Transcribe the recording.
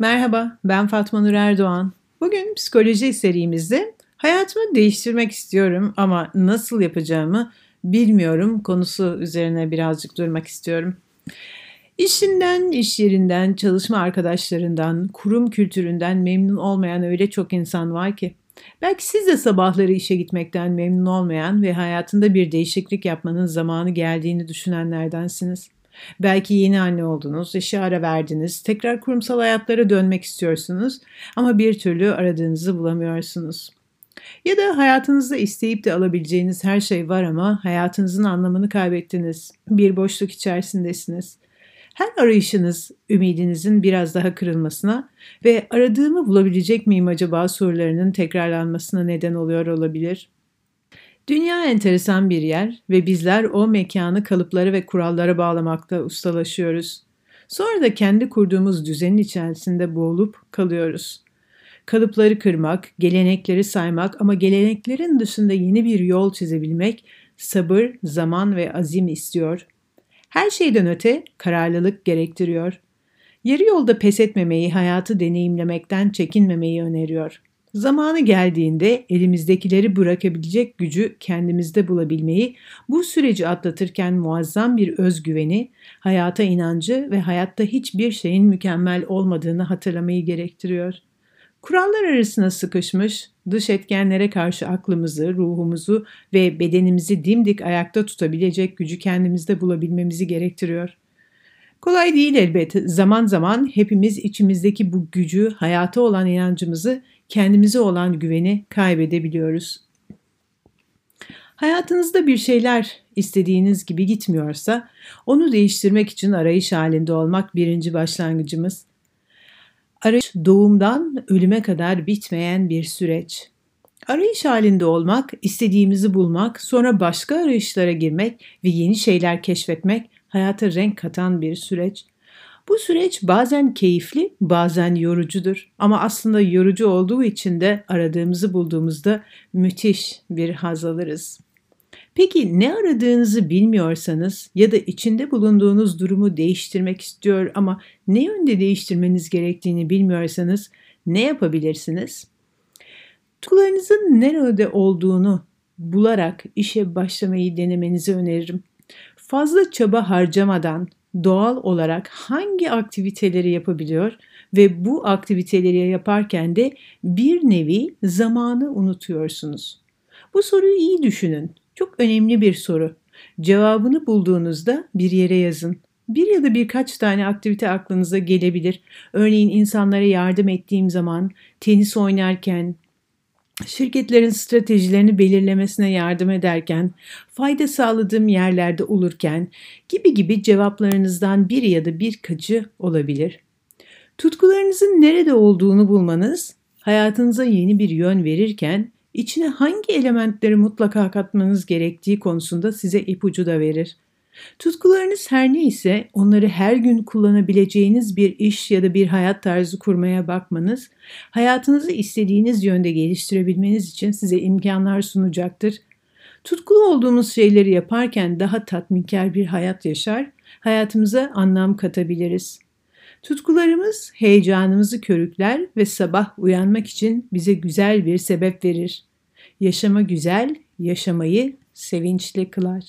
Merhaba, ben Fatma Nur Erdoğan. Bugün psikoloji serimizde hayatımı değiştirmek istiyorum ama nasıl yapacağımı bilmiyorum konusu üzerine birazcık durmak istiyorum. İşinden, iş yerinden, çalışma arkadaşlarından, kurum kültüründen memnun olmayan öyle çok insan var ki. Belki siz de sabahları işe gitmekten memnun olmayan ve hayatında bir değişiklik yapmanın zamanı geldiğini düşünenlerdensiniz. Belki yeni anne oldunuz, işe ara verdiniz, tekrar kurumsal hayatlara dönmek istiyorsunuz ama bir türlü aradığınızı bulamıyorsunuz. Ya da hayatınızda isteyip de alabileceğiniz her şey var ama hayatınızın anlamını kaybettiniz. Bir boşluk içerisindesiniz. Her arayışınız ümidinizin biraz daha kırılmasına ve aradığımı bulabilecek miyim acaba sorularının tekrarlanmasına neden oluyor olabilir. Dünya enteresan bir yer ve bizler o mekanı kalıplara ve kurallara bağlamakta ustalaşıyoruz. Sonra da kendi kurduğumuz düzenin içerisinde boğulup kalıyoruz. Kalıpları kırmak, gelenekleri saymak ama geleneklerin dışında yeni bir yol çizebilmek sabır, zaman ve azim istiyor. Her şeyden öte kararlılık gerektiriyor. Yarı yolda pes etmemeyi, hayatı deneyimlemekten çekinmemeyi öneriyor. Zamanı geldiğinde elimizdekileri bırakabilecek gücü kendimizde bulabilmeyi, bu süreci atlatırken muazzam bir özgüveni, hayata inancı ve hayatta hiçbir şeyin mükemmel olmadığını hatırlamayı gerektiriyor. Kurallar arasına sıkışmış, dış etkenlere karşı aklımızı, ruhumuzu ve bedenimizi dimdik ayakta tutabilecek gücü kendimizde bulabilmemizi gerektiriyor. Kolay değil elbet. Zaman zaman hepimiz içimizdeki bu gücü, hayata olan inancımızı kendimize olan güveni kaybedebiliyoruz. Hayatınızda bir şeyler istediğiniz gibi gitmiyorsa onu değiştirmek için arayış halinde olmak birinci başlangıcımız. Arayış doğumdan ölüme kadar bitmeyen bir süreç. Arayış halinde olmak, istediğimizi bulmak, sonra başka arayışlara girmek ve yeni şeyler keşfetmek hayata renk katan bir süreç. Bu süreç bazen keyifli, bazen yorucudur. Ama aslında yorucu olduğu için de aradığımızı bulduğumuzda müthiş bir haz alırız. Peki ne aradığınızı bilmiyorsanız ya da içinde bulunduğunuz durumu değiştirmek istiyor ama ne yönde değiştirmeniz gerektiğini bilmiyorsanız ne yapabilirsiniz? Tutkularınızın nerede olduğunu bularak işe başlamayı denemenizi öneririm. Fazla çaba harcamadan doğal olarak hangi aktiviteleri yapabiliyor ve bu aktiviteleri yaparken de bir nevi zamanı unutuyorsunuz. Bu soruyu iyi düşünün. Çok önemli bir soru. Cevabını bulduğunuzda bir yere yazın. Bir ya da birkaç tane aktivite aklınıza gelebilir. Örneğin insanlara yardım ettiğim zaman, tenis oynarken, şirketlerin stratejilerini belirlemesine yardım ederken, fayda sağladığım yerlerde olurken gibi gibi cevaplarınızdan biri ya da birkaçı olabilir. Tutkularınızın nerede olduğunu bulmanız, hayatınıza yeni bir yön verirken içine hangi elementleri mutlaka katmanız gerektiği konusunda size ipucu da verir. Tutkularınız her neyse onları her gün kullanabileceğiniz bir iş ya da bir hayat tarzı kurmaya bakmanız, hayatınızı istediğiniz yönde geliştirebilmeniz için size imkanlar sunacaktır. Tutkulu olduğumuz şeyleri yaparken daha tatminkar bir hayat yaşar, hayatımıza anlam katabiliriz. Tutkularımız heyecanımızı körükler ve sabah uyanmak için bize güzel bir sebep verir. Yaşama güzel, yaşamayı sevinçli kılar.